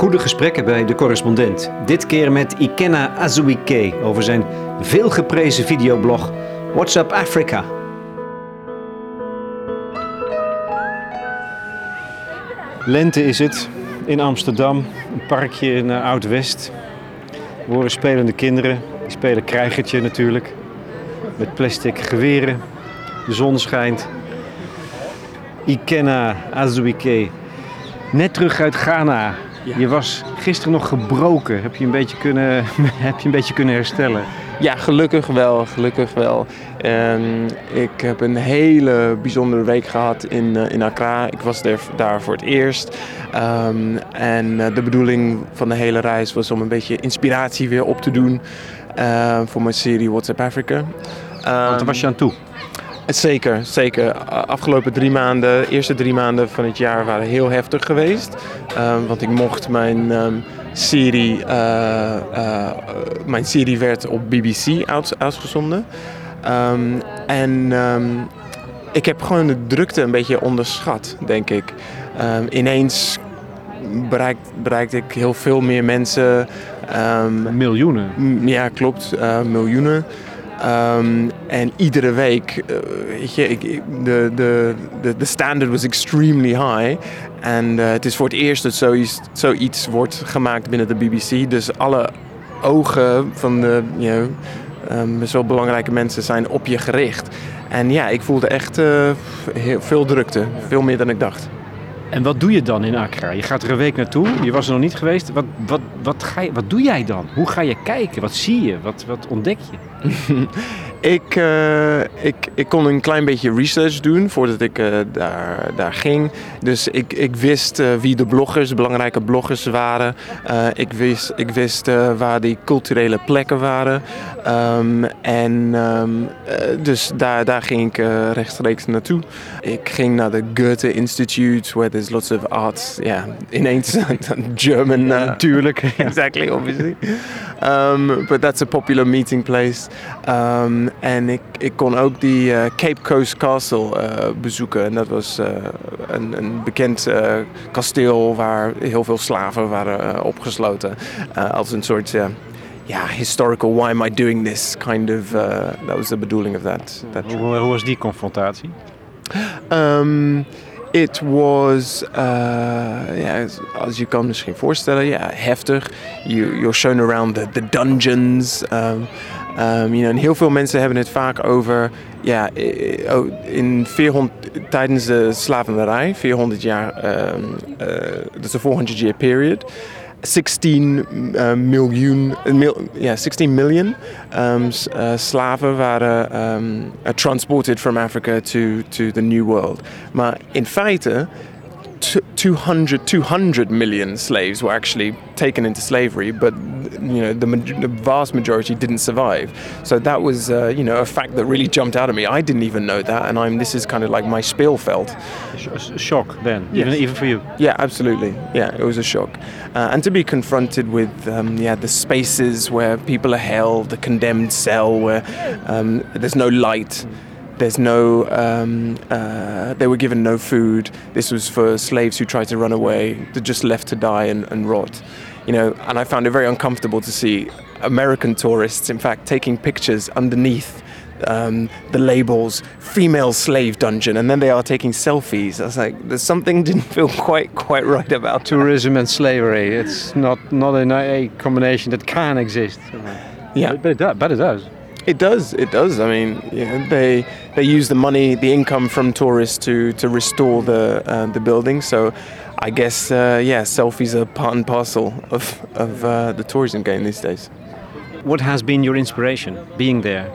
Goede gesprekken bij de correspondent. Dit keer met Ikenna Azuike over zijn veelgeprezen videoblog WhatsApp Africa. Lente is het in Amsterdam, een parkje in uh, Oud-West. We horen spelende kinderen, die spelen krijgertje natuurlijk, met plastic geweren. De zon schijnt. Ikenna Azuike, net terug uit Ghana. Je was gisteren nog gebroken. Heb je een beetje kunnen, heb je een beetje kunnen herstellen? Ja, gelukkig wel. Gelukkig wel. En ik heb een hele bijzondere week gehad in, uh, in Accra. Ik was daar, daar voor het eerst. Um, en uh, de bedoeling van de hele reis was om een beetje inspiratie weer op te doen uh, voor mijn serie WhatsApp Africa. Um, Want daar was je aan toe? Zeker, zeker. Afgelopen drie maanden, de eerste drie maanden van het jaar waren heel heftig geweest. Um, want ik mocht mijn um, serie, uh, uh, mijn serie werd op BBC uit, uitgezonden. Um, en ik heb gewoon de drukte een beetje onderschat, denk ik. ineens bereikt, bereikte ik heel veel meer mensen. miljoenen? Ja, klopt. Uh, miljoenen. Um, en iedere week, uh, weet je, ik, de, de, de, de standard was extremely high. En uh, het is voor het eerst dat zoiets, zoiets wordt gemaakt binnen de BBC. Dus alle ogen van de you know, um, wel belangrijke mensen zijn op je gericht. En ja, ik voelde echt heel veel drukte. Veel meer dan ik dacht. En wat doe je dan in Accra? Je gaat er een week naartoe, je was er nog niet geweest. Wat, wat, wat, ga je, wat doe jij dan? Hoe ga je kijken? Wat zie je? Wat, wat ontdek je? ik, uh, ik, ik kon een klein beetje research doen voordat ik uh, daar, daar ging. Dus ik, ik wist uh, wie de bloggers, belangrijke bloggers waren. ik wist, ik wist waar die culturele plekken waren. Um, en um, dus daar, daar ging ik rechtstreeks naartoe. Ik ging naar de Goethe Institute, where there's lots of arts. Ja, yeah, ineens German. Natuurlijk. exactly, obviously. Um, but that's a popular meeting place. Um, en ik, ik kon ook die uh, Cape Coast Castle uh, bezoeken. En dat was uh, een, een, bekend kasteel waar heel veel slaven waren opgesloten. als een soort ja, historical why am I doing this kind of. that was the bedoeling of that. that hoe, hoe was die confrontatie? Um, It was, uh, ja, als je kan misschien voorstellen, ja, heftig. You, you're shown around the, the dungeons. Um, um, you know, en heel veel mensen hebben het vaak over, ja, in 400, tijdens de slavernij, 400 jaar, dat is een 400 year period. 16 uh, miljoen, mil, yeah, 16 million um, uh, slaven waren um, transported from Africa to, to the New World. Maar in feite 200, 200 million slaves were actually taken into slavery, but you know the, the vast majority didn't survive. So that was uh, you know a fact that really jumped out at me. I didn't even know that, and I'm this is kind of like my speelfeld. A shock then, yes. even even for you. Yeah, absolutely. Yeah, it was a shock, uh, and to be confronted with um, yeah the spaces where people are held, the condemned cell where um, there's no light. Mm there's no, um, uh, they were given no food. This was for slaves who tried to run away, they're just left to die and, and rot. You know, and I found it very uncomfortable to see American tourists, in fact, taking pictures underneath um, the labels female slave dungeon and then they are taking selfies i was like there's something didn't feel quite quite right about tourism that. and slavery it's not not a, a combination that can exist yeah but it does, but it does. It does. It does. I mean, know, they they use the money, the income from tourists to to restore the uh, the building. So, I guess uh, yeah, selfies are part and parcel of of uh, the tourism game these days. What has been your inspiration being there?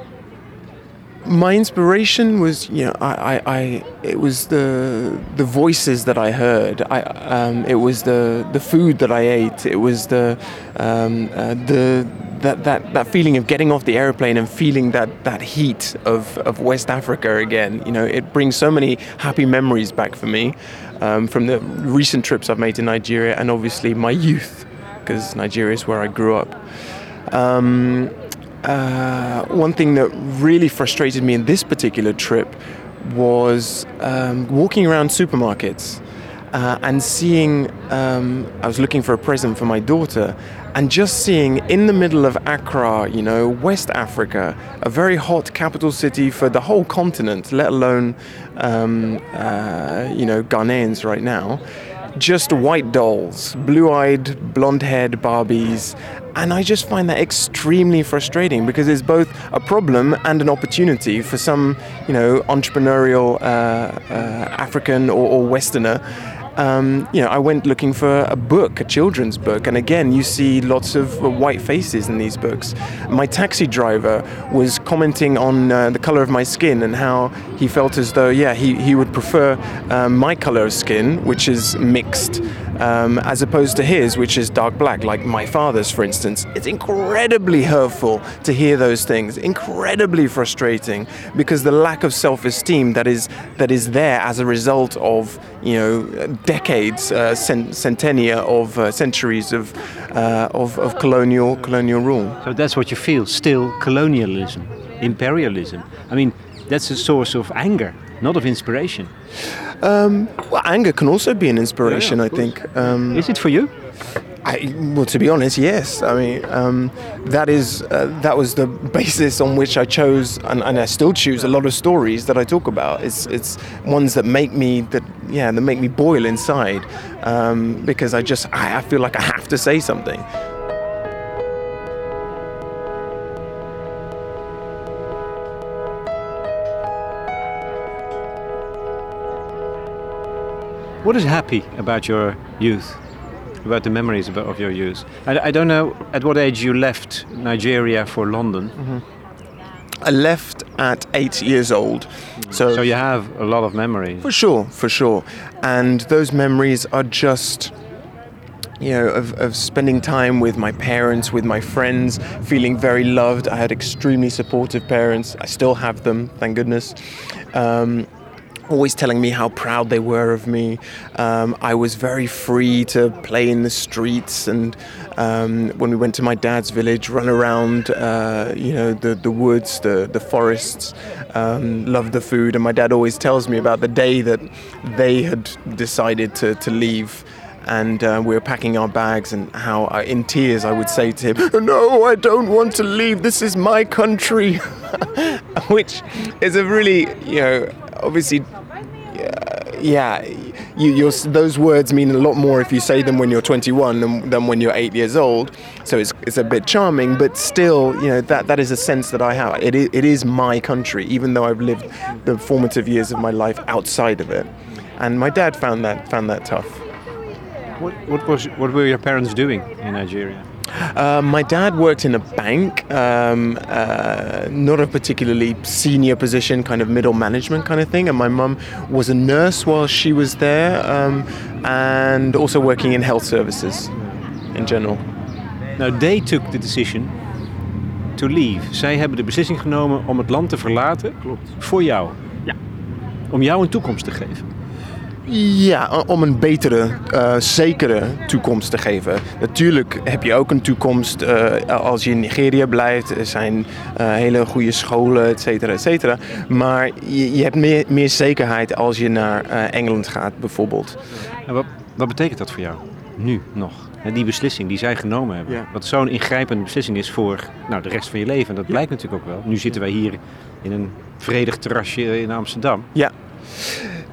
My inspiration was, you know, I, I, I it was the the voices that I heard. I, um, it was the the food that I ate. It was the um, uh, the that, that, that feeling of getting off the airplane and feeling that, that heat of, of West Africa again, you know, it brings so many happy memories back for me um, from the recent trips I've made to Nigeria and obviously my youth, because Nigeria is where I grew up. Um, uh, one thing that really frustrated me in this particular trip was um, walking around supermarkets uh, and seeing, um, I was looking for a present for my daughter, and just seeing in the middle of Accra, you know, West Africa, a very hot capital city for the whole continent, let alone, um, uh, you know, Ghanaians right now, just white dolls, blue eyed, blonde haired Barbies. And I just find that extremely frustrating because it's both a problem and an opportunity for some, you know, entrepreneurial uh, uh, African or, or Westerner um, you know, I went looking for a book, a children's book, and again, you see lots of uh, white faces in these books. My taxi driver was commenting on uh, the color of my skin and how he felt as though, yeah, he, he would prefer um, my color of skin, which is mixed, um, as opposed to his, which is dark black, like my father's, for instance. It's incredibly hurtful to hear those things, incredibly frustrating, because the lack of self-esteem that is that is there as a result of you know decades, uh, cent- centennia of uh, centuries of, uh, of of colonial colonial rule. So that's what you feel still colonialism, imperialism. I mean, that's a source of anger, not of inspiration. Um, well, anger can also be an inspiration, Yeah, I think. Um, Is it for you? I, well, to be honest, yes. I mean, um, that is uh, that was the basis on which I chose, and, and I still choose a lot of stories that I talk about. It's it's ones that make me that yeah that make me boil inside, um, because I just I, I feel like I have to say something. What is happy about your youth? About the memories of your youth? I, I don't know at what age you left Nigeria for London. I left at eight years old, so, So you have a lot of memories. For sure, for sure. And those memories are just, you know, of, of spending time with my parents, with my friends, feeling very loved. I had extremely supportive parents. I still have them, thank goodness. Um, always telling me how proud they were of me. Um, I was very free to play in the streets, and um, when we went to my dad's village, run around, uh, you know, the, the woods, the, the forests, um, loved the food. And my dad always tells me about the day that they had decided to, to leave. And uh, we were packing our bags, and how I, in tears I would say to him, No, I don't want to leave. This is my country. Which is a really, you know, obviously uh, yeah, you, those words mean a lot more if you say them when you're 21 than, than when you're eight years old. So it's, it's a bit charming, but still, you know, that, that is a sense that I have. It is, it is my country, even though I've lived the formative years of my life outside of it. And my dad found that found that tough. What, what, was, what were your parents doing in Nigeria? Uh, my dad worked in a bank, um, uh, not a particularly senior position, kind of middle management kind of thing. And my mum was a nurse while she was there, um, and also working in health services in general. Now, they took the decision to leave. Zij hebben de beslissing genomen om het land te verlaten. Klopt. Voor jou. Ja. Om jou een toekomst te geven. Ja, om een betere, uh, zekere toekomst te geven. Natuurlijk heb je ook een toekomst uh, als je in Nigeria blijft. Er zijn uh, hele goede scholen, et cetera, et cetera. Maar je, je hebt meer, meer zekerheid als je naar Engeland gaat, bijvoorbeeld. En wat, wat betekent dat voor jou? Nu nog? Die beslissing die zij genomen hebben. Ja. Wat zo'n ingrijpende beslissing is voor nou, de rest van je leven. En dat blijkt natuurlijk ook wel. Nu zitten wij hier in een vredig terrasje in Amsterdam. Ja.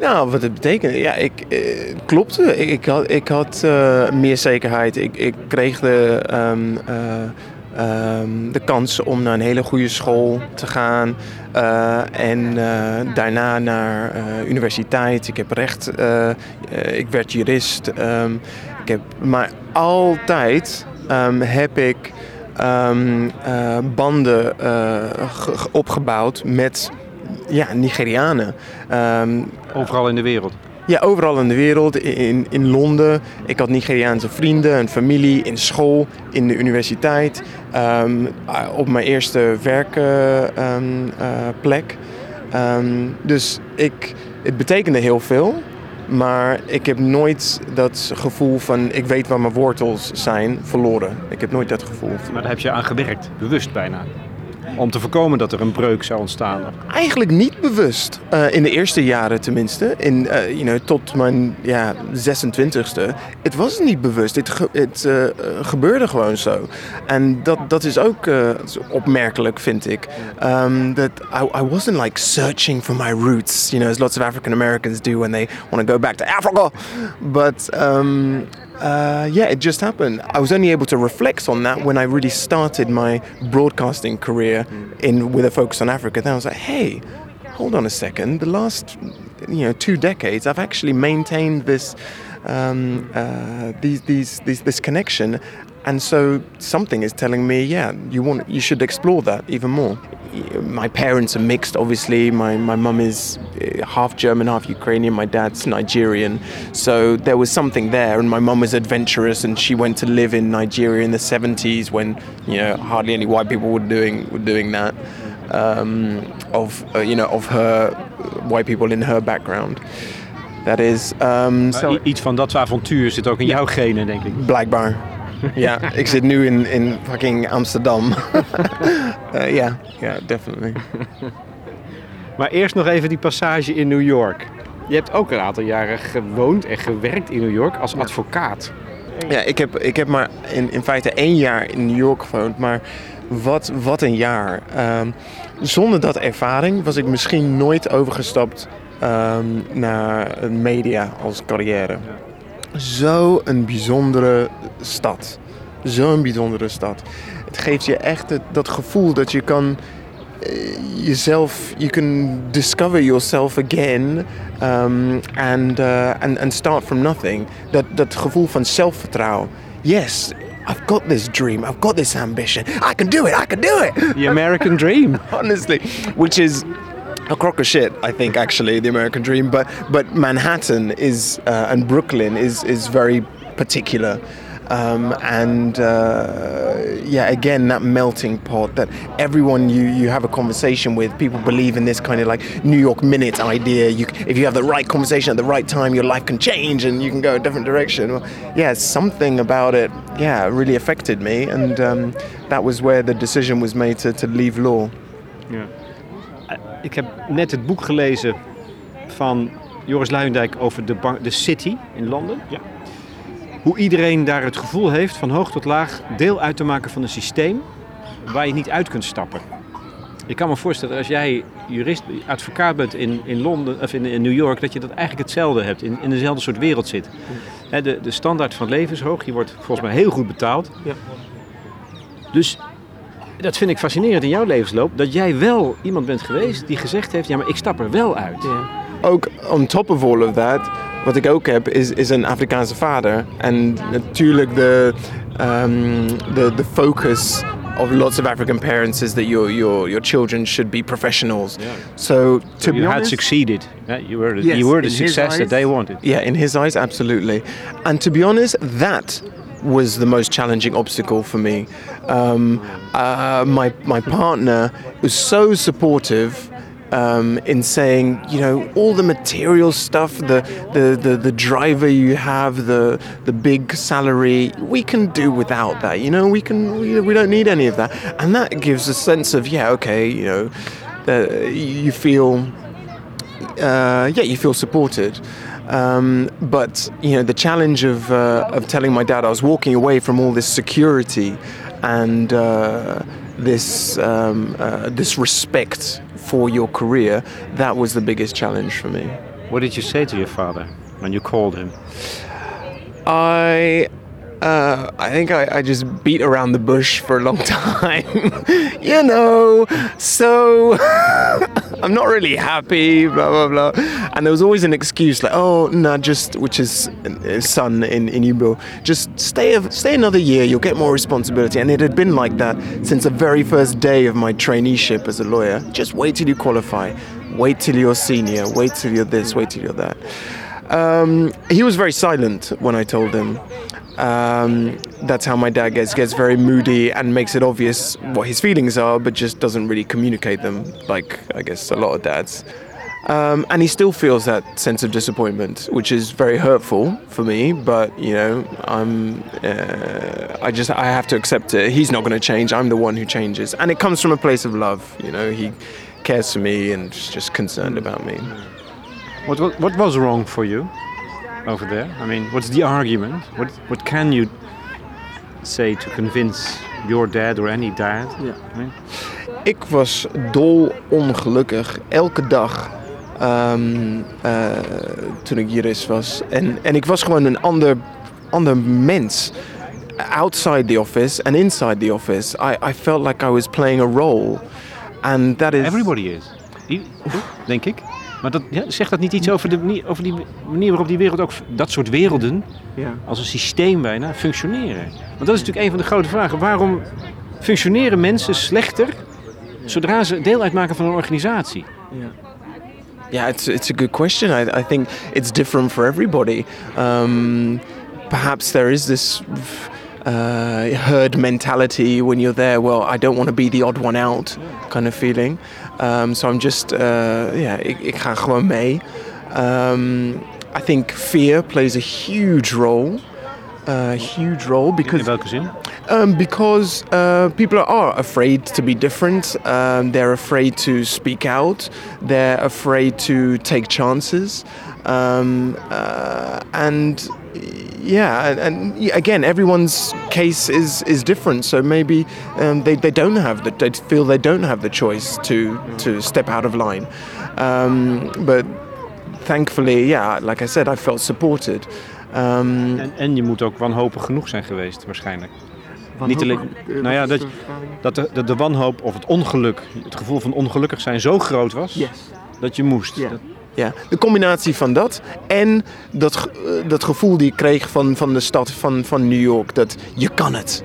Nou, wat het betekent, ja, ik, eh, klopt. Ik, ik had, ik had uh, meer zekerheid. Ik, ik kreeg de, um, uh, um, de kans om naar een hele goede school te gaan. Uh, en daarna naar universiteit. Ik heb recht, ik werd jurist. Um, ik heb, maar altijd heb ik banden opgebouwd met ja, Nigerianen. Um, overal in de wereld? Ja, overal in de wereld. In, in Londen. Ik had Nigeriaanse vrienden, een familie, in school, in de universiteit. Um, op mijn eerste werkplek. Um, dus ik, het betekende heel veel. Maar ik heb nooit dat gevoel van ik weet waar mijn wortels zijn verloren. Ik heb nooit dat gevoel. Maar daar heb je aan gewerkt, bewust bijna. Om te voorkomen dat er een breuk zou ontstaan? Eigenlijk niet bewust. Uh, in de eerste jaren tenminste. In, uh, you know, tot mijn ja, 26e. Het was niet bewust. Het, uh, gebeurde gewoon zo. En dat, dat is ook opmerkelijk, vind ik. Um, that I, wasn't like searching for my roots. You know, as lots of African Americans do when they want to go back to Africa. But um, uh, yeah, it just happened. I was only able to reflect on that when I really started my broadcasting career in with a focus on Africa. Then I was like, hey, hold on a second. The last, you know, two decades, I've actually maintained this, um, uh, these, these, these, this connection, and so something is telling me, yeah, you want, you should explore that even more. My parents are mixed, obviously. My my mum is uh, half German, half Ukrainian. My dad's Nigerian, so there was something there. And my mum was adventurous, and she went to live in Nigeria in the 70s when you know hardly any white people were doing were doing that. Um, of uh, you know of her white people in her background. That is. Um, so, iets van dat avontuur zit ook in jouw genen, denk ik. Blijkbaar. Ja, ik zit nu in, in fucking Amsterdam. uh, ja, ja, definitely. maar eerst nog even die passage in New York. Je hebt ook een aantal jaren gewoond en gewerkt in New York als advocaat. Ja, ik heb, ik heb maar in, in feite één jaar in New York gewoond, maar wat, wat een jaar. Um, zonder dat ervaring was ik misschien nooit overgestapt um, naar media als carrière. Zo'n bijzondere stad. Zo'n bijzondere stad. Het geeft je echt het, dat gevoel dat je kan uh, jezelf, you can discover yourself again um, and, uh, and, and start from nothing. Dat, dat gevoel van zelfvertrouwen. Yes, I've got this dream. I've got this ambition. I can do it. I can do it. The American dream. Honestly, which is a crock of shit, I think, actually, the American dream. But but Manhattan is uh, and Brooklyn is is very particular. Um, and uh, yeah, again, that melting pot that everyone you, you have a conversation with, people believe in this kind of like New York minute idea. You, if you have the right conversation at the right time, your life can change and you can go a different direction. Well, yeah, something about it, yeah, really affected me, and um, that was where the decision was made to, to leave law. Yeah. Ik heb net het boek gelezen van Joris Luijendijk over de, de City in Londen. Ja. Hoe iedereen daar het gevoel heeft van hoog tot laag deel uit te maken van een systeem waar je niet uit kunt stappen. Ik kan me voorstellen als jij jurist, advocaat bent in, in Londen of in, in New York, dat je dat eigenlijk hetzelfde hebt, in, in dezelfde soort wereld zit. De, de standaard van het leven is hoog, je wordt volgens mij heel goed betaald. Ja. Dus dat vind ik fascinerend in jouw levensloop. Dat jij wel iemand bent geweest die gezegd heeft: ja, maar ik stap er wel uit. Ja. Ook on top of all of that, wat ik ook heb, is, is een Afrikaanse vader. En natuurlijk de, um, de, de focus of lots of African parents is that your your your children should be professionals. Yeah. So to so you be had succeeded. Yeah, you were yes, you were the success eyes, that they wanted. Yeah, in his eyes, absolutely. And to be honest, that was the most challenging obstacle for me. Um, uh, my my partner was so supportive. Um, in saying, you know, all the material stuff, the, the, the, the, driver you have, the, the big salary, we can do without that. You know, we can, we, we don't need any of that. And that gives a sense of, yeah, okay, you know, you feel, uh, yeah, you feel supported. Um, but you know, the challenge of uh, of telling my dad I was walking away from all this security and uh, this um, uh, this respect for your career, that was the biggest challenge for me. What did you say to your father when you called him? I uh, I think I, I, just beat around the bush for a long time. you know, so I'm not really happy, blah, blah, blah. And there was always an excuse like, oh, no, just, which is uh, son in, in Igbo, just stay, stay another year, you'll get more responsibility. And it had been like that since the very first day of my traineeship as a lawyer. Just wait till you qualify, wait till you're senior, wait till you're this, wait till you're that. Um, he was very silent when I told him. Um, that's how my dad gets gets very moody and makes it obvious what his feelings are, but just doesn't really communicate them like I guess a lot of dads. Um, and he still feels that sense of disappointment, which is very hurtful for me. But you know, I'm, uh, I just I have to accept it. He's not going to change. I'm the one who changes, and it comes from a place of love. You know, he cares for me and is just concerned about me. What, what, what was wrong for you over there? I mean, what's the argument? What, what can you say to convince your dad or any dad? Ja. I mean, Ik was dol ongelukkig elke dag ehm, eh, toen ik jurist was. En, en ik was gewoon een ander, ander mens. Outside the office and inside the office, I, I felt like I was playing a role. And that is. everybody is. Denk ik. Maar dat, ja, zegt dat niet iets over, de, manier- over die manier waarop die wereld ook, dat soort werelden, Ja. als een systeem bijna, functioneren? Want dat is natuurlijk een van de grote vragen. Waarom functioneren mensen slechter zodra ze deel uitmaken van een organisatie? Yeah, it's it's a good question. I, I think it's different for everybody. Um, perhaps there is this uh, herd mentality when you're there. Well, I don't want to be the odd one out, kind of feeling. Um, so I'm just uh, yeah, ik, ik ga gewoon mee. Um, I think fear plays a huge role. A huge role because In welke zin? Um, because uh, people are afraid to be different. Um, they're afraid to speak out. They're afraid to take chances. Um, uh, and yeah, and, again, everyone's case is, is different. So maybe um, they, they don't have the they feel they don't have the choice to to step out of line. Um, but thankfully, yeah, like I said, I felt supported. Um, En, en je moet ook wanhopig genoeg zijn geweest, waarschijnlijk. Niet alleen, nou ja, dat, dat de, de, de wanhoop of het ongeluk, het gevoel van ongelukkig zijn zo groot was, Yes. dat je moest. Ja. Dat- Ja, de combinatie van dat en dat, ge- eh, dat gevoel die ik kreeg van, van de stad van, van New York, dat je kan het.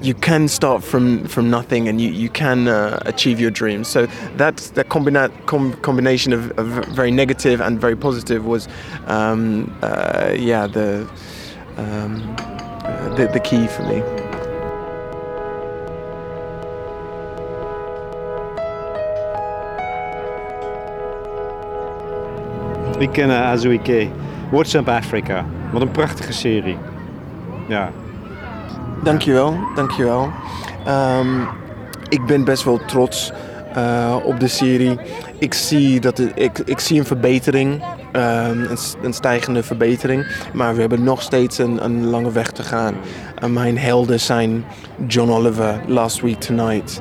You can start from, from nothing and you, you can uh, achieve your dreams. So that, that combina- com- combination of, of very negative and very positive was, um, uh, yeah, the, um, uh, the, the key for me. Ik ken uh, Azuike. WhatsApp Africa. Wat een prachtige serie. Ja. Dankjewel, dankjewel. Ehm ik ben best wel trots eh, op de serie. Ik zie, dat ik, ik zie een verbetering, ehm, een, stijgende verbetering. Maar we hebben nog steeds een, een lange weg te gaan. Mijn helden zijn John Oliver, Last Week Tonight.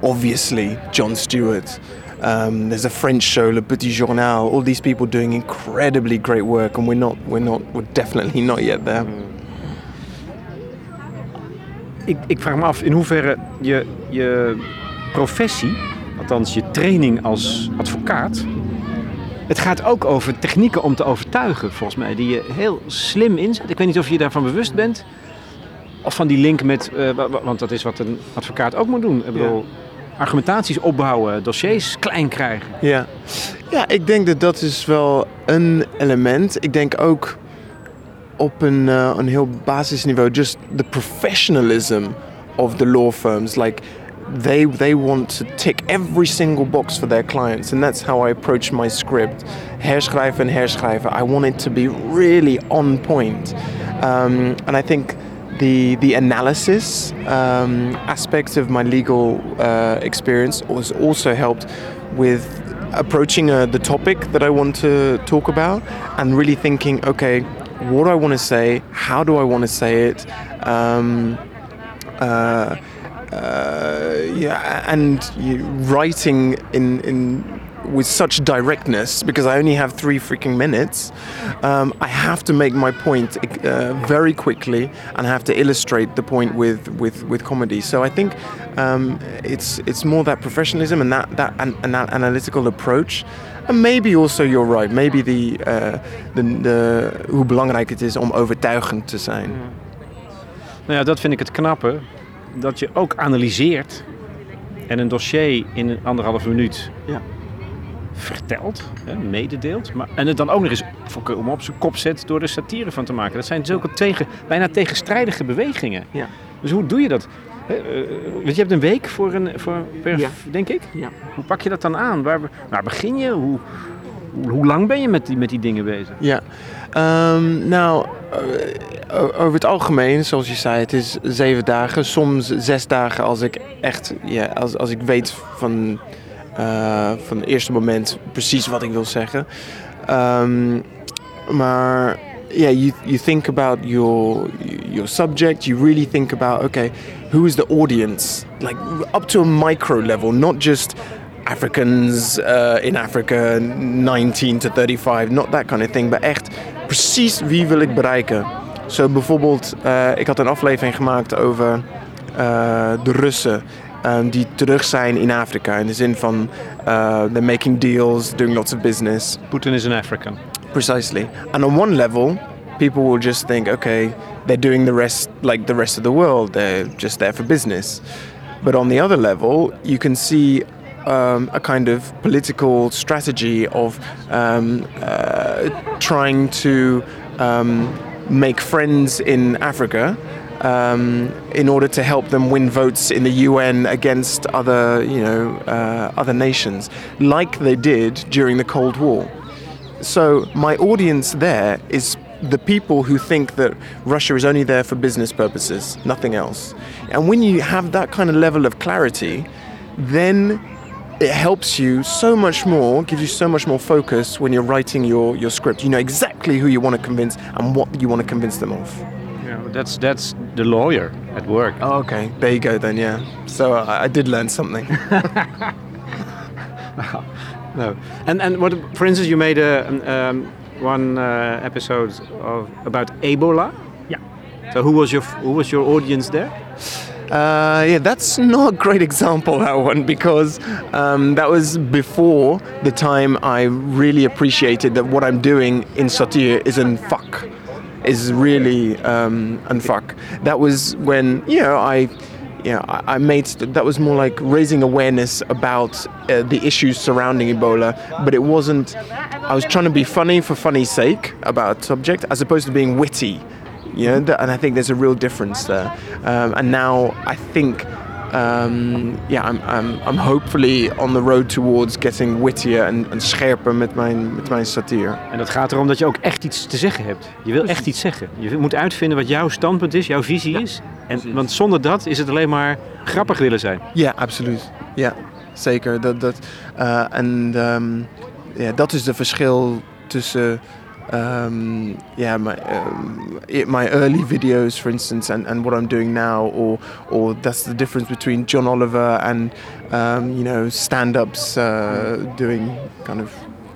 Obviously, John Stewart. Um, there's a French show, Le Petit Journal. All these people doing incredibly great work, and we're not, we're not, we're definitely not yet there. Ik, ik vraag me af in hoeverre je, je professie, althans je training als advocaat, het gaat ook over technieken om te overtuigen, volgens mij, die je heel slim inzet. Ik weet niet of je daarvan bewust bent. Of van die link met, wa- want dat is wat een advocaat ook moet doen. Ik bedoel, argumentaties opbouwen, dossiers klein krijgen. Ja. ja, ik denk dat dat is wel een element. Ik denk ook op een, eh, een heel basisniveau, just the professionalism of the law firms. Like they they want to tick every single box for their clients, and that's how I approach my script. Herschrijven and herschrijven. I want it to be really on point, um, and I think the the analysis um, aspect of my legal uh, experience was also helped with approaching uh, the topic that I want to talk about and really thinking, okay, what do I want to say? How do I want to say it? Um, uh, uh, yeah, and you, writing in in with such directness because I only have three freaking minutes. Um, I have to make my point uh, very quickly and I have to illustrate the point with with, with comedy. So I think um, it's it's more that professionalism and that that, an, an analytical approach. And maybe also you're right. Maybe the, uh, the, the hoe belangrijk het is om overtuigend te zijn. Nou ja, dat vind ik het knappe. Dat je ook analyseert en een dossier in een anderhalve minuut Ja. Vertelt, hè, mededeelt. Maar, en het dan ook nog eens om op zijn kop zet door er satire van te maken. Dat zijn zulke tegen, bijna tegenstrijdige bewegingen. Ja. Dus hoe doe je dat? Eh, eh, want je hebt een week voor een, voor, per, Ja. denk ik. Ja. Hoe pak je dat dan aan? Waar, waar begin je? Hoe, hoe, lang ben je met die, met die dingen bezig? Ja, Ehm, nou, eh, over het algemeen, zoals je zei, het is zeven dagen, soms zes dagen als ik echt, ja, als, als ik weet van, eh, van het eerste moment precies wat ik wil zeggen. Ehm, maar yeah, you, you think about your your subject. You really think about okay, who is the audience? Like up to a micro level, not just Africans uh, in Africa, 19 to 35, not that kind of thing, but echt precies wie wil ik bereiken. Zo bijvoorbeeld, eh, ik had een aflevering gemaakt over eh, de Russen. ehm, die terug zijn in Afrika. In de zin van, uh, they're making deals, doing lots of business. Putin is an African. Precisely. And on one level, people will just think, okay, they're doing the rest like the rest of the world. They're just there for business. But on the other level, you can see um, a kind of political strategy of um, uh, trying to um, make friends in Africa. Um, in order to help them win votes in the UN against other, you know, uh, other nations, like they did during the Cold War. So my audience there is the people who think that Russia is only there for business purposes, nothing else. And when you have that kind of level of clarity, then it helps you so much more, gives you so much more focus when you're writing your, your script. You know exactly who you want to convince and what you want to convince them of. Yeah, that's, that's the lawyer at work. Oh, okay. There you go then, yeah. So I, I did learn something. No. And and what, for instance, you made a um, one uh, episode of about Ebola. Yeah. So who was your who was your audience there? Uh, yeah, that's not a great example, that one, because um, that was before the time I really appreciated that what I'm doing in satire is in fuck, is really um, unfuck. That was when, you know, I. Yeah, I I made that was more like raising awareness about uh, the issues surrounding Ebola, but it wasn't. I was trying to be funny for funny's sake about a subject, as opposed to being witty you know, and I think there's a real difference there. Um, and now I think, um, yeah, I'm, I'm, I'm hopefully on the road towards getting wittier and, and scherper met mijn, met mijn satire. En dat gaat erom dat je ook echt iets te zeggen hebt. Je wil echt iets zeggen. Je moet uitvinden wat jouw standpunt is, jouw visie is. En, want zonder dat is het alleen maar grappig willen zijn. Ja, absoluut. Ja, zeker. Dat, dat, eh, en ehm, ja, dat is de verschil tussen um, yeah, my, um, i- my early videos, for instance, and, and what I'm doing now, or or that's the difference between John Oliver and um, you know stand-ups uh, doing kind of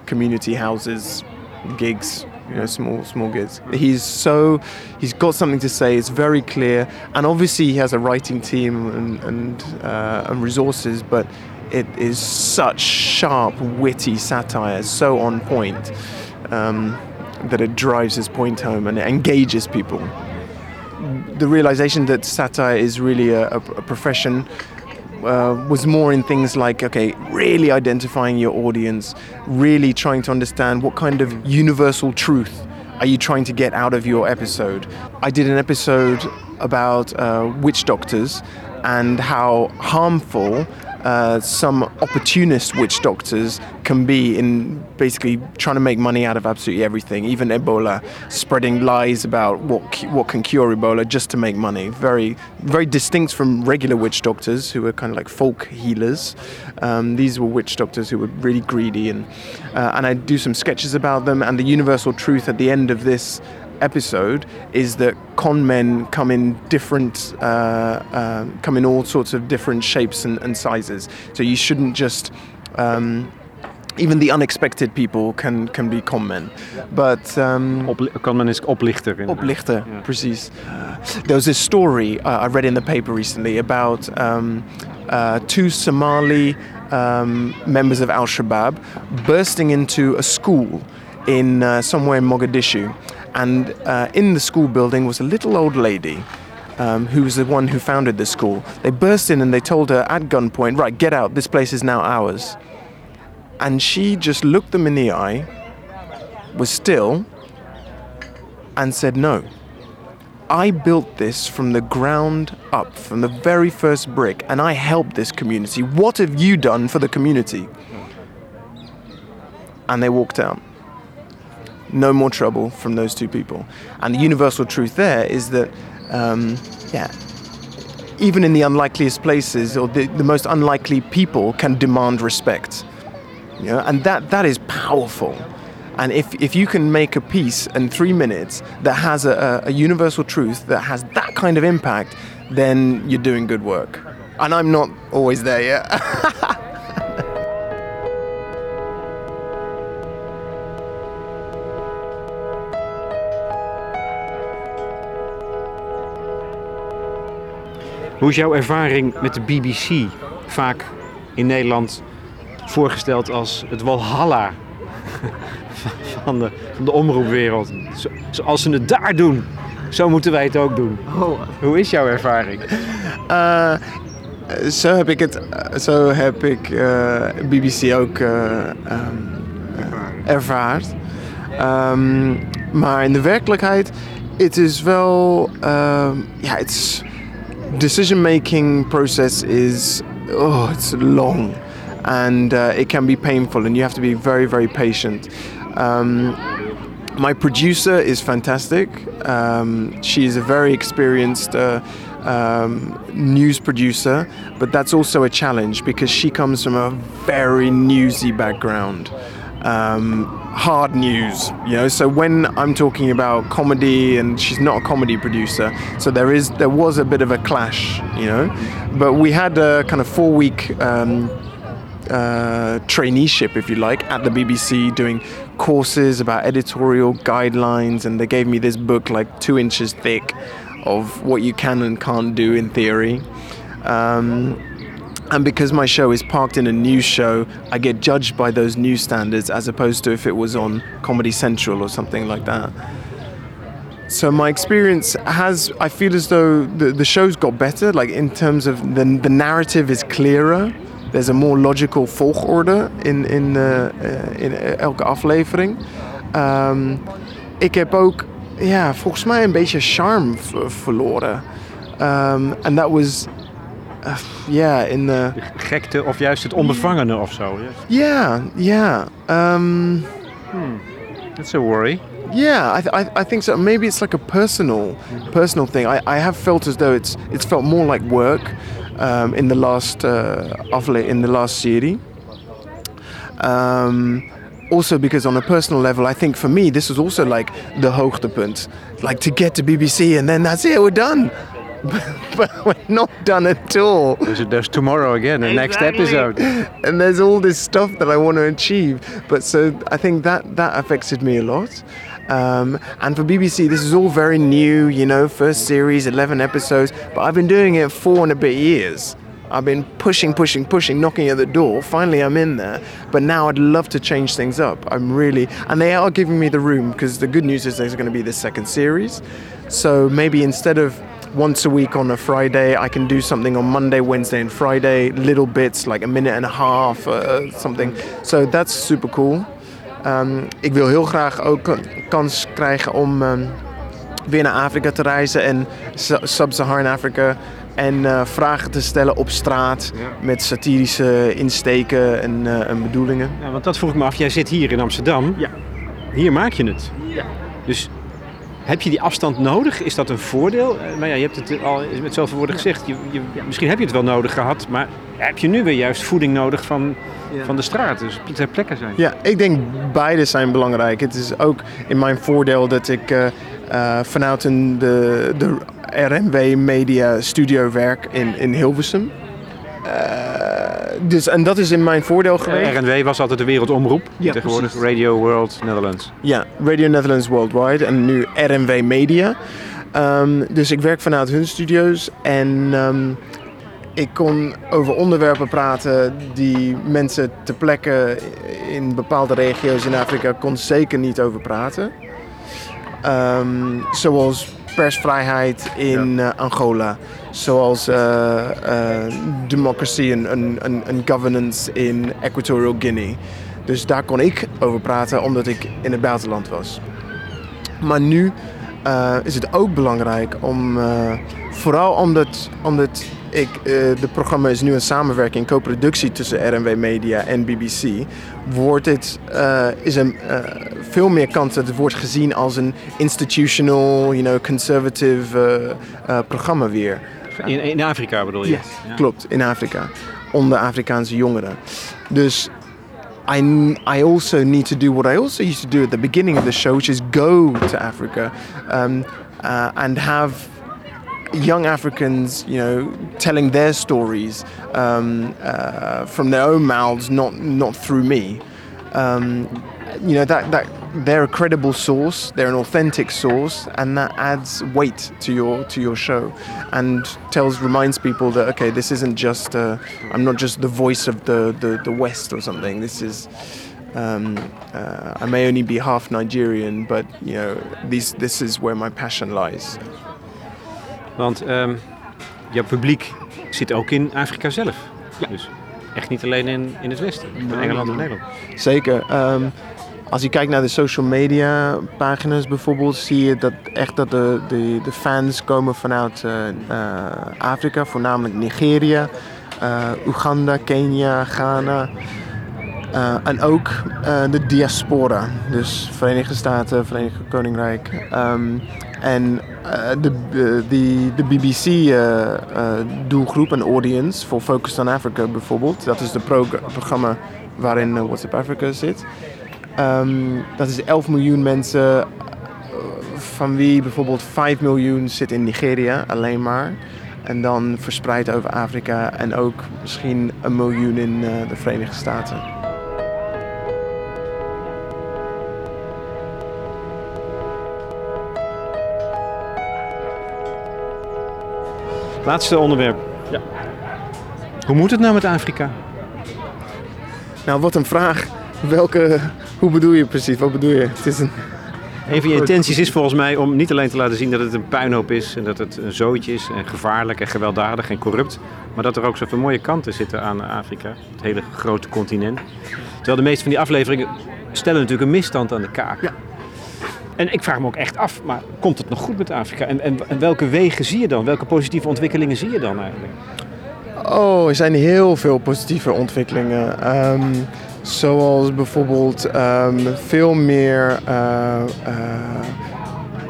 community houses, gigs, you know, small small gigs. He's so he's got something to say. It's very clear, and obviously he has a writing team and and, uh, and resources, but. It is such sharp, witty satire, so on point um, that it drives his point home and it engages people. The realization that satire is really a, a, profession uh, was more in things like okay, really identifying your audience, really trying to understand what kind of universal truth are you trying to get out of your episode. I did an episode about uh, witch doctors and how harmful uh, some opportunist witch doctors can be in basically trying to make money out of absolutely everything, even Ebola, spreading lies about what what can cure Ebola just to make money. Very very distinct from regular witch doctors who are kind of like folk healers. Um, these were witch doctors who were really greedy, and uh, and I do some sketches about them. And the universal truth at the end of this episode is that con men come in different, uh, uh, come in all sorts of different shapes and, and sizes. So you shouldn't just. Um, even the unexpected people can, can be con men. But um, Op, kan men eens oplichter. inderdaad. Oplichter, Ja. precies. There was this story uh, I read in the paper recently about um, uh, two Somali um, members of Al Shabaab bursting into a school in uh, somewhere in Mogadishu. And uh, in the school building was a little old lady. Um, who was the one who founded the school? They burst in and they told her at gunpoint, "Right, get out. This place is now ours." And she just looked them in the eye, was still, and said no. I built this from the ground up, from the very first brick, and I helped this community. What have you done for the community? And they walked out. No more trouble from those two people. And the universal truth there is that, um, yeah, even in the unlikeliest places or the, the most unlikely people can demand respect. You know, and that, that is powerful. And if, if you can make a piece in three minutes that has a, a universal truth that has that kind of impact, then you're doing good work. And I'm not always there yet. Hoe is jouw ervaring met de BBC? Vaak in Nederland voorgesteld als het Walhalla van de, van de omroepwereld. Zo, zoals ze het daar doen, zo moeten wij het ook doen. Oh. Hoe is jouw ervaring? Uh, zo heb ik het, zo heb ik uh, BBC ook uh, um, ervaard. Um, maar in de werkelijkheid, het is wel, um, ja, het is decision making process is oh it's long and uh, it can be painful and you have to be very very patient. Um, my producer is fantastic. Um, she is a very experienced uh, um, news producer but that's also a challenge because she comes from a very newsy background um, hard news, you know. So when I'm talking about comedy, and she's not a comedy producer, so there is there was a bit of a clash, you know. But we had a kind of four week um, uh, traineeship, if you like, at the BBC, doing courses about editorial guidelines, and they gave me this book like two inches thick of what you can and can't do in theory. Um, and because my show is parked in a news show, I get judged by those news standards as opposed to if it was on Comedy Central or something like that. So my experience has, I feel as though the, the show's got better, like in terms of the, the narrative is clearer. There's a more logical volgorde in, in, uh, in elke aflevering. Um, ik heb ook, ja, volgens mij een beetje charme verloren. Um, and that was uh, yeah, in the... De gekte of juist het onbevangene of zo. Yeah, yeah. Um, hmm. That's a worry. Yeah, I, th- I, I think so. Maybe it's like a personal, personal thing. I, I have felt as though it's it's felt more like work um, in the last uh, in the last series. Um, also because on a personal level, I think for me this was also like the hoogtepunt, like to get to BBC and then that's it, we're done. but we're not done at all. There's, there's tomorrow again, the exactly. next episode. And there's all this stuff that I want to achieve. But so I think that that affected me a lot. Um, and for BBC, this is all very new, you know, first series, 11 episodes, but I've been doing it four and a bit years. I've been pushing, pushing, pushing, knocking at the door. Finally, I'm in there. But now I'd love to change things up. I'm really, and they are giving me the room because the good news is there's going to be the second series. So maybe instead of once a week on a Friday. I can do something on Monday, Wednesday, and Friday, little bits like a minute and a half, uh, something. So that's super cool. Um, ik wil heel graag ook kans krijgen om um, weer naar Afrika te reizen en Sub-Saharan Afrika. En uh, vragen te stellen op straat ja. met satirische insteken en, uh, en bedoelingen. Ja, want dat vroeg ik me af. Jij zit hier in Amsterdam. Ja. Hier maak je het. Ja. Dus heb je die afstand nodig? Is dat een voordeel? Maar nou ja, je hebt het al met zoveel woorden gezegd. Je, je, misschien heb je het wel nodig gehad, maar heb je nu weer juist voeding nodig van, van de straat? Dus ter plekken zijn. Ja, ik denk beide zijn belangrijk. Het is ook in mijn voordeel dat ik uh, uh, vanuit een, de, de RMW Media Studio werk in, in Hilversum. Uh, dus, en dat is in mijn voordeel geweest. RNW was altijd de wereldomroep. Ja, tegenwoordig precies. Radio World Netherlands. Ja, Radio Netherlands Worldwide en nu RNW Media. Um, dus ik werk vanuit hun studio's en um, ik kon over onderwerpen praten die mensen ter plekke in bepaalde regio's in Afrika kon zeker niet over praten. Um, zoals persvrijheid in ja. uh, Angola, zoals uh, uh, democracy en, governance in Equatorial Guinea. Dus daar kon ik over praten omdat ik in het buitenland was. Maar nu uh, is het ook belangrijk om, uh, vooral omdat, omdat ik, uh, de programma is nu een samenwerking, co-productie tussen RNW Media en BBC, wordt het, is een veel meer kans dat het wordt gezien als een institutional, you know, conservative programma weer. In, in Afrika bedoel je? Yes, ja. klopt, in Afrika. Onder Afrikaanse jongeren. Dus I, I also need to do what I also used to do at the beginning of the show, which is go to Africa um, uh, and have young Africans, you know, telling their stories um, uh, from their own mouths, not not through me. Um, you know that that they're a credible source, they're an authentic source, and that adds weight to your to your show, and tells reminds people that okay, this isn't just uh, I'm not just the voice of the, the, the West or something. This is um, uh, I may only be half Nigerian, but you know these, this is where my passion lies. Want um, jouw publiek zit ook in Afrika zelf. Ja. Dus echt niet alleen in, in het Westen, in Engeland of Nederland. Zeker. Um, als je kijkt naar de social media pagina's bijvoorbeeld, zie je dat echt dat de, de, de fans komen vanuit uh, uh, Afrika, voornamelijk Nigeria, uh, Oeganda, Kenia, Ghana. en ook de diaspora, dus Verenigde Staten, Verenigd Koninkrijk. Um, en de, de, de BBC-doelgroep en audience voor Focus on Africa bijvoorbeeld, dat is het programma waarin WhatsApp Africa zit. Um, dat is 11 miljoen mensen, eh, van wie bijvoorbeeld 5 miljoen zit in Nigeria alleen maar. En dan verspreid over Afrika en ook misschien een miljoen in de Verenigde Staten. Laatste onderwerp. Ja. Hoe moet het nou met Afrika? Nou, wat een vraag. Welke hoe bedoel je precies? Wat bedoel je? Het is een... Een van je intenties is volgens mij om niet alleen te laten zien dat het een puinhoop is en dat het een zootje is en gevaarlijk en gewelddadig en corrupt, maar dat er ook zoveel mooie kanten zitten aan Afrika, het hele grote continent. Terwijl de meeste van die afleveringen stellen natuurlijk een misstand aan de kaak. Ja. En ik vraag me ook echt af, maar komt het nog goed met Afrika? En, en, welke wegen zie je dan? Welke positieve ontwikkelingen zie je dan eigenlijk? Oh, er zijn heel veel positieve ontwikkelingen. Um, Zoals bijvoorbeeld um, veel meer uh, uh,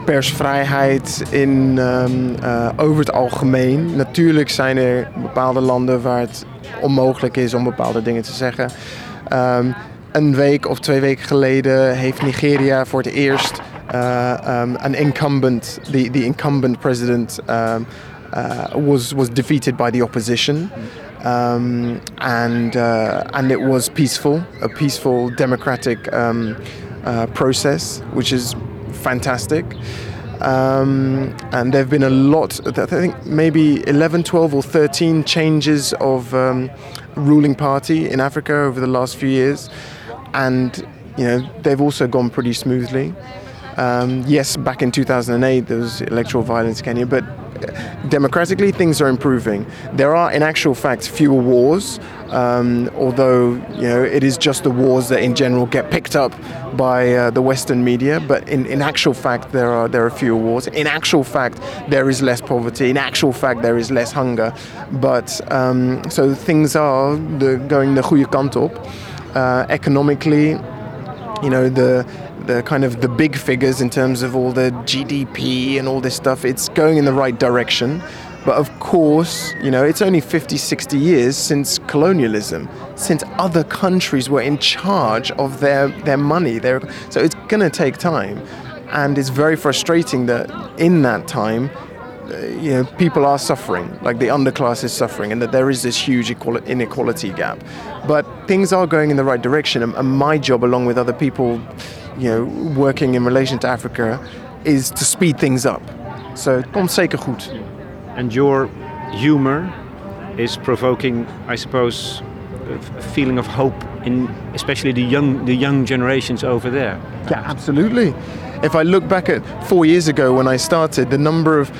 persvrijheid in, um, uh, over het algemeen. Natuurlijk zijn er bepaalde landen waar het onmogelijk is om bepaalde dingen te zeggen. Een week of twee weken geleden heeft Nigeria voor het eerst een incumbent, the, the incumbent president was, was defeated by the opposition. um, and uh, and it was peaceful, a peaceful democratic um, uh, process, which is fantastic. Um, and there have been a lot, I think maybe 11, 12, or 13 changes of um, ruling party in Africa over the last few years, and you know they've also gone pretty smoothly. Um, yes, back in 2008 there was electoral violence in Kenya, but democratically things are improving. There are, in actual fact, fewer wars. Um, although you know it is just the wars that in general get picked up by uh, the Western media, but in, in actual fact there are there are fewer wars. In actual fact there is less poverty. In actual fact there is less hunger. But um, so things are the, going the goede kant op. Uh, economically, you know the the kind of the big figures in terms of all the GDP and all this stuff, it's going in the right direction. But of course, you know, it's only 50, 60 years since colonialism, since other countries were in charge of their, their money. Their, so it's going to take time. And it's very frustrating that in that time, uh, you know, people are suffering, like the underclass is suffering, and that there is this huge inequality gap. But things are going in the right direction, and my job, along with other people, you know, working in relation to Africa is to speed things up. So het komt zeker goed. And your humor is provoking, I suppose, a feeling of hope in especially the young the young generations over there. Yeah, absolutely. If I look back at four years ago when I started, the number of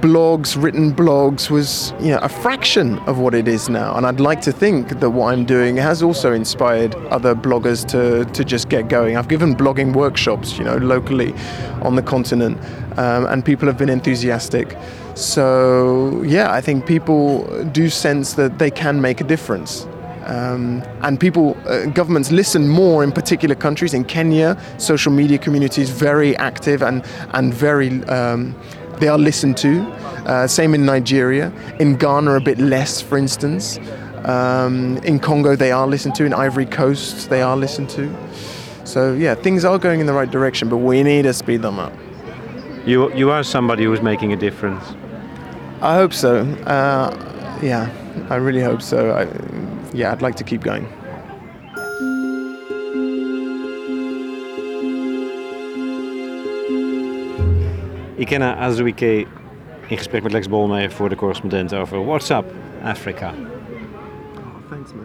blogs, written blogs, was you know, a fraction of what it is now. And I'd like to think that what I'm doing has also inspired other bloggers to, to just get going. I've given blogging workshops, you know, locally on the continent, um, and people have been enthusiastic. So yeah, I think people do sense that they can make a difference. Um, and people, uh, governments listen more in particular countries. In Kenya, social media communities very active and and very um, they are listened to. Uh, same in Nigeria. In Ghana, a bit less, for instance. Um, in Congo, they are listened to. In Ivory Coast, they are listened to. So yeah, things are going in the right direction, but we need to speed them up. You you are somebody who is making a difference. I hope so. Uh, yeah, I really hope so. I, yeah, I'd like to keep going. Ikenna Azuike in gesprek met Lex Bohlmeijer voor de correspondent over WhatsApp Afrika. Oh, thanks, man.